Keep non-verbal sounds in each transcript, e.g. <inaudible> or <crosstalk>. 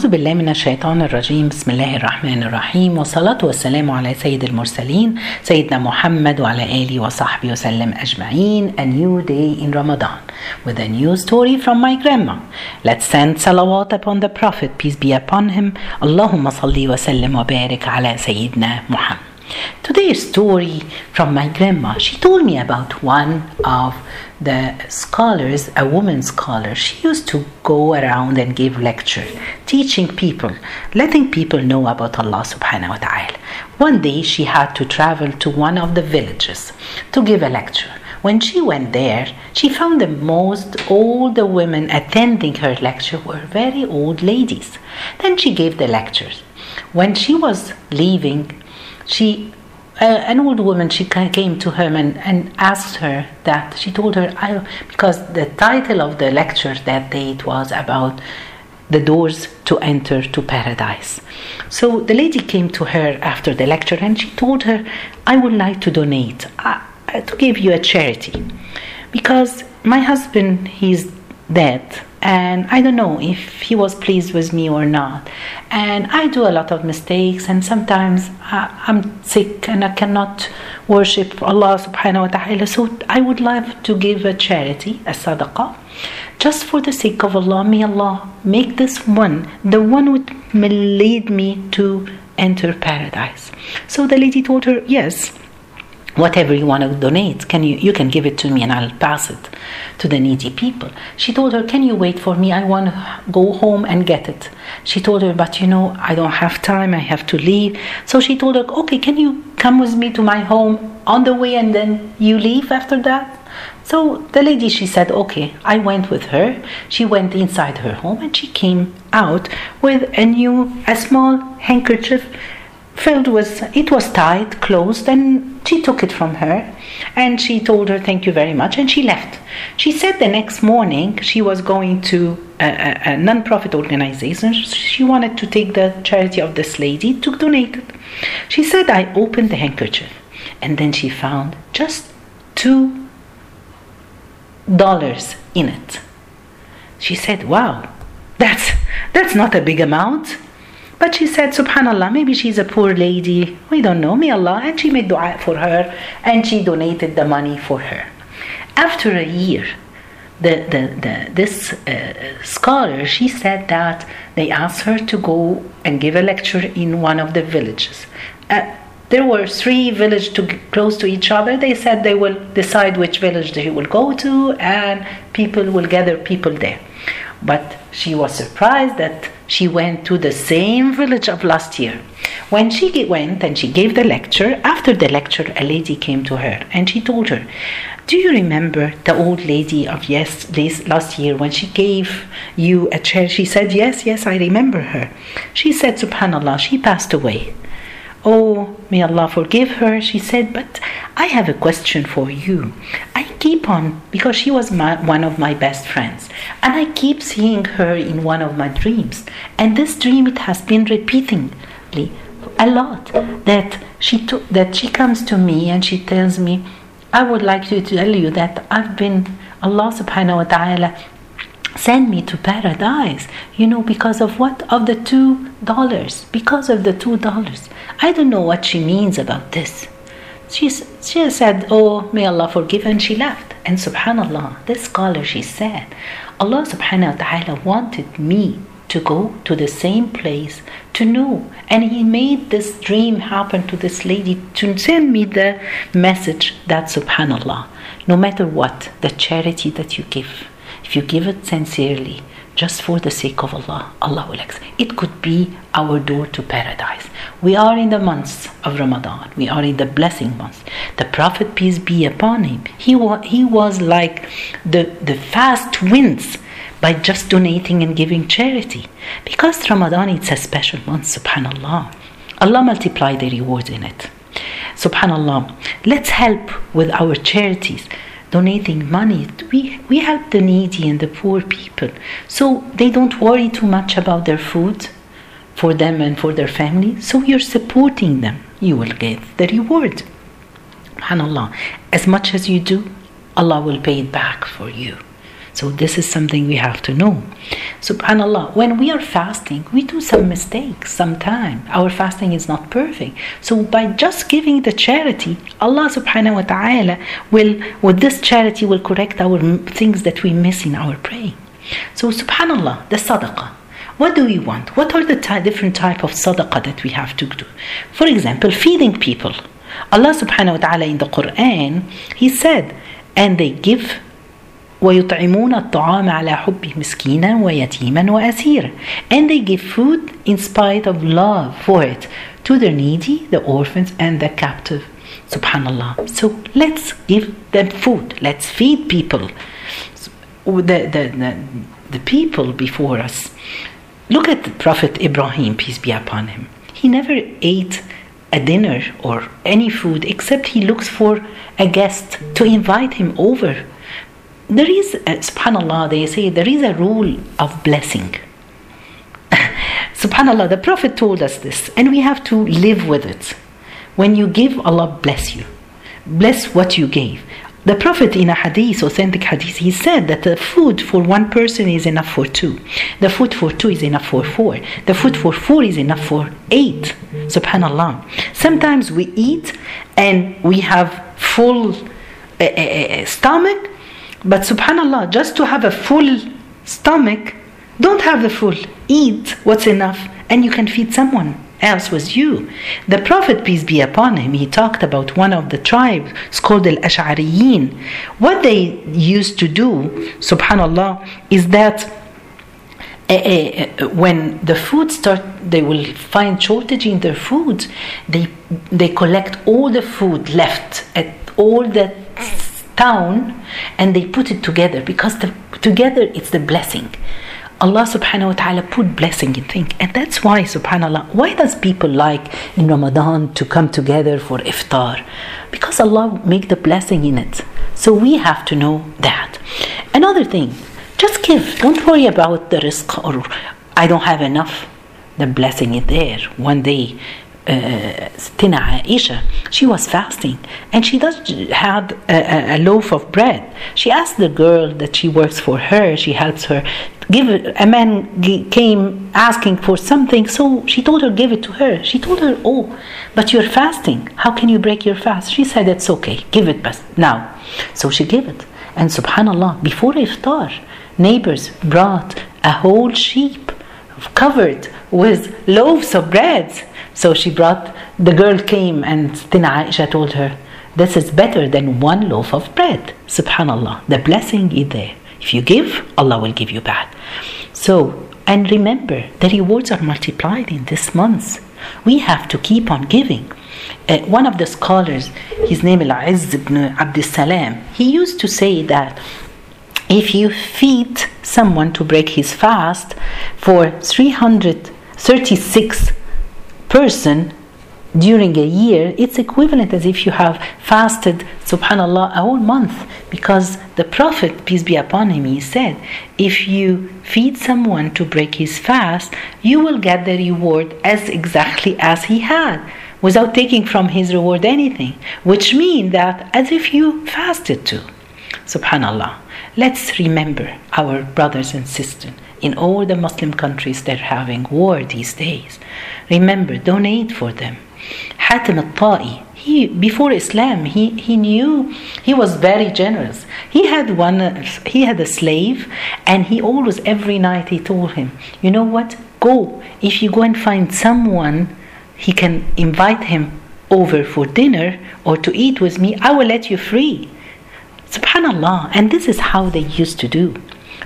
أعوذ بالله من الشيطان الرجيم. بسم الله الرحمن الرحيم. والصلاة والسلام على سيد المرسلين سيدنا محمد وعلى آله وصحبه وسلم أجمعين. A new day in Ramadan with a new story from my grandma. Let's send salawat upon the Prophet peace be upon him. اللهم صل وسلم وبارك على سيدنا محمد Today's story from my grandma. She told me about one of the scholars, a woman scholar. She used to go around and give lecture, teaching people, letting people know about Allah subhanahu wa ta'ala. One day she had to travel to one of the villages to give a lecture. When she went there, she found the most all the women attending her lecture were very old ladies. Then she gave the lectures. When she was leaving, she an old woman she came to her and, and asked her that. She told her I, because the title of the lecture that day it was about the doors to enter to paradise. So the lady came to her after the lecture and she told her i would like to donate uh, to give you a charity. Because my husband he's dead and I don't know if he was pleased with me or not. And I do a lot of mistakes, and sometimes I'm sick and I cannot worship Allah subhanahu wa ta'ala. So I would love to give a charity, a sadaqah, just for the sake of Allah. May Allah make this one the one would lead me to enter paradise. So the lady told her, Yes whatever you want to donate can you you can give it to me and i'll pass it to the needy people. She told her can you wait for me? I want to go home and get it. She told her but you know i don't have time i have to leave. So she told her okay can you come with me to my home on the way and then you leave after that? So the lady she said okay. I went with her. She went inside her home and she came out with a new a small handkerchief filled with it was tied closed and she took it from her and she told her thank you very much and she left. She said the next morning she was going to a, a, a non-profit organization. She wanted to take the charity of this lady to donate it. She said i opened the handkerchief and then she found just two dollars in it. She said wow that's that's not a big amount but she said, Subhanallah, maybe she's a poor lady. We don't know. May Allah. And she made dua for her and she donated the money for her. After a year, the, the, the, this uh, scholar, she said that they asked her to go and give a lecture in one of the villages. Uh, there were three villages to, close to each other. They said they will decide which village they will go to and people will gather people there. But she was surprised that she went to the same village of last year. When she went and she gave the lecture, after the lecture, a lady came to her and she told her, Do you remember the old lady of yes, last year when she gave you a chair? She said, Yes, yes, I remember her. She said, Subhanallah, she passed away. Oh, may Allah forgive her. She said, But I have a question for you. I keep on, because she was my, one of my best friends, and I keep seeing her in one of my dreams. And this dream, it has been repeatedly a lot that she, to, that she comes to me and she tells me, I would like to tell you that I've been, Allah subhanahu wa ta'ala send me to paradise you know because of what? Of the two dollars. Because of the two dollars. I don't know what she means about this. She, she said oh may allah forgive and she left. And subhanallah this scholar she said allah subhanahu wa ta'ala wanted me to go to the same place to know. And he made this dream happen to this lady to send me the message that subhanallah no matter what the charity that you give if you give it sincerely, just for the sake of Allah, Allah will accept. It could be our door to paradise. We are in the months of Ramadan. We are in the blessing months. The Prophet, peace be upon him, he, wa- he was like the, the fast winds by just donating and giving charity. Because Ramadan, it's a special month, subhanAllah. Allah multiply the rewards in it. Subhanallah. Let's help with our charities donating money. We we help the needy and the poor people. So they don't worry too much about their food for them and for their family. So you're supporting them. You will get the reward. Subhanallah. As much as you do allah will pay it back for you So this is something we have to know. Subhanallah, when we are fasting, we do some mistakes sometimes. Our fasting is not perfect. So by just giving the charity, Allah subhanahu wa ta'ala will, with this charity, will correct our things that we miss in our praying. So subhanallah, the sadaqah. What do we want? What are the ty- different type of sadaqah that we have to do? For example, feeding people. Allah subhanahu wa ta'ala in the Quran, He said, and they give ويطعمون الطعام على حبه مسكينا ويتيما وأسيرا and they give food in spite of love for it to the needy, the orphans and the captive. Subhanallah. So let's give them food. Let's feed people. The, the, the, the people before us. Look at the Prophet Ibrahim, peace be upon him. He never ate a dinner or any food except he looks for a guest to invite him over there is, uh, subhanAllah, they say there is a rule of blessing. <laughs> subhanAllah, the Prophet told us this, and we have to live with it. When you give, Allah bless you. Bless what you gave. The Prophet in a hadith, authentic hadith, he said that the food for one person is enough for two. The food for two is enough for four. The food for four is enough for eight. Subhanallah. Sometimes we eat and we have full uh, uh, stomach but subhanAllah, just to have a full stomach, don't have the full. Eat what's enough, and you can feed someone else with you. The Prophet, peace be upon him, he talked about one of the tribes, it's called Al Ash'ariyin. What they used to do, subhanAllah, is that uh, uh, when the food start, they will find shortage in their food. They they collect all the food left at all the town and they put it together because the, together it's the blessing. Allah subhanahu wa ta'ala put blessing in things. And that's why, subhanAllah, why does people like in Ramadan to come together for iftar? Because Allah make the blessing in it. So we have to know that. Another thing, just give. Don't worry about the risk or I don't have enough. The blessing is there. One day Uh, Tina Aisha, she was fasting and she just had a, a, loaf of bread. She asked the girl that she works for her, she helps her, give. A man came asking for something, so she told her, give it to her. She told her, oh, but you're fasting. How can you break your fast? She said, it's okay, give it now. So she gave it. And subhanAllah, before iftar, neighbors brought a whole sheep covered with loaves of bread so she brought, the girl came and Tina Aisha told her, this is better than one loaf of bread. Subhanallah, the blessing is there. If you give, Allah will give you back. So, and remember, the rewards are multiplied in this month. We have to keep on giving. Uh, one of the scholars, his name is Izz ibn Abdus Salam, he used to say that if you feed someone to break his fast for 336 person during a year, it's equivalent as if you have fasted, subhanAllah, a whole month. Because the Prophet, peace be upon him, he said, if you feed someone to break his fast, you will get the reward as exactly as he had, without taking from his reward anything. Which means that as if you fasted too. Subhanallah. Let's remember our brothers and sisters in all the Muslim countries that are having war these days. Remember, donate for them. Hatim al-Ta'i, he before Islam, he, he knew he was very generous. He had one he had a slave and he always every night he told him, you know what? Go. If you go and find someone he can invite him over for dinner or to eat with me, I will let you free. Subhanallah. And this is how they used to do.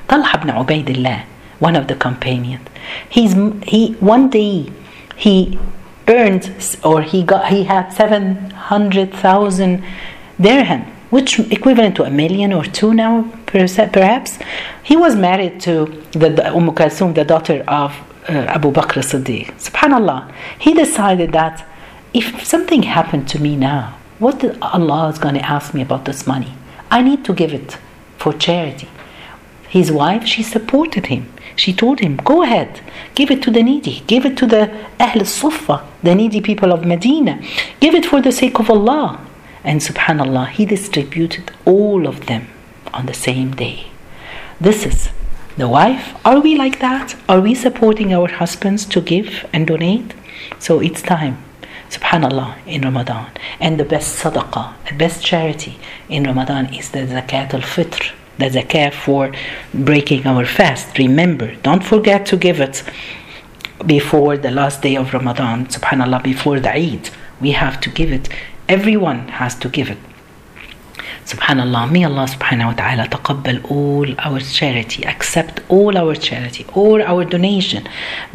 Talha ibn Ubaidillah, one of the companions. He's he one day he earned or he got he had 700,000 dirham which equivalent to a million or two now perhaps. He was married to the Umm Kulthum the daughter of uh, Abu Bakr Siddiq. Subhanallah. He decided that if something happened to me now what Allah is going to ask me about this money? I need to give it for charity. His wife she supported him she told him, Go ahead, give it to the needy, give it to the Ahl Sufa, the needy people of Medina, give it for the sake of Allah. And subhanAllah, he distributed all of them on the same day. This is the wife. Are we like that? Are we supporting our husbands to give and donate? So it's time. Subhanallah in Ramadan. And the best sadaqah, the best charity in Ramadan is the zakat al fitr, the zakat for breaking our fast. Remember, don't forget to give it before the last day of Ramadan, subhanallah, before the Eid. We have to give it. Everyone has to give it. Subhanallah, may Allah subhanahu wa ta'ala taqabbal all our charity, accept all our charity, all our donation.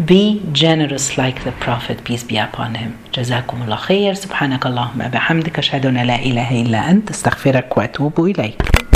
Be generous like the Prophet, peace be upon him. جزاكم الله خير سبحانك اللهم بحمدك أشهد أن لا إله إلا أنت أستغفرك وأتوب إليك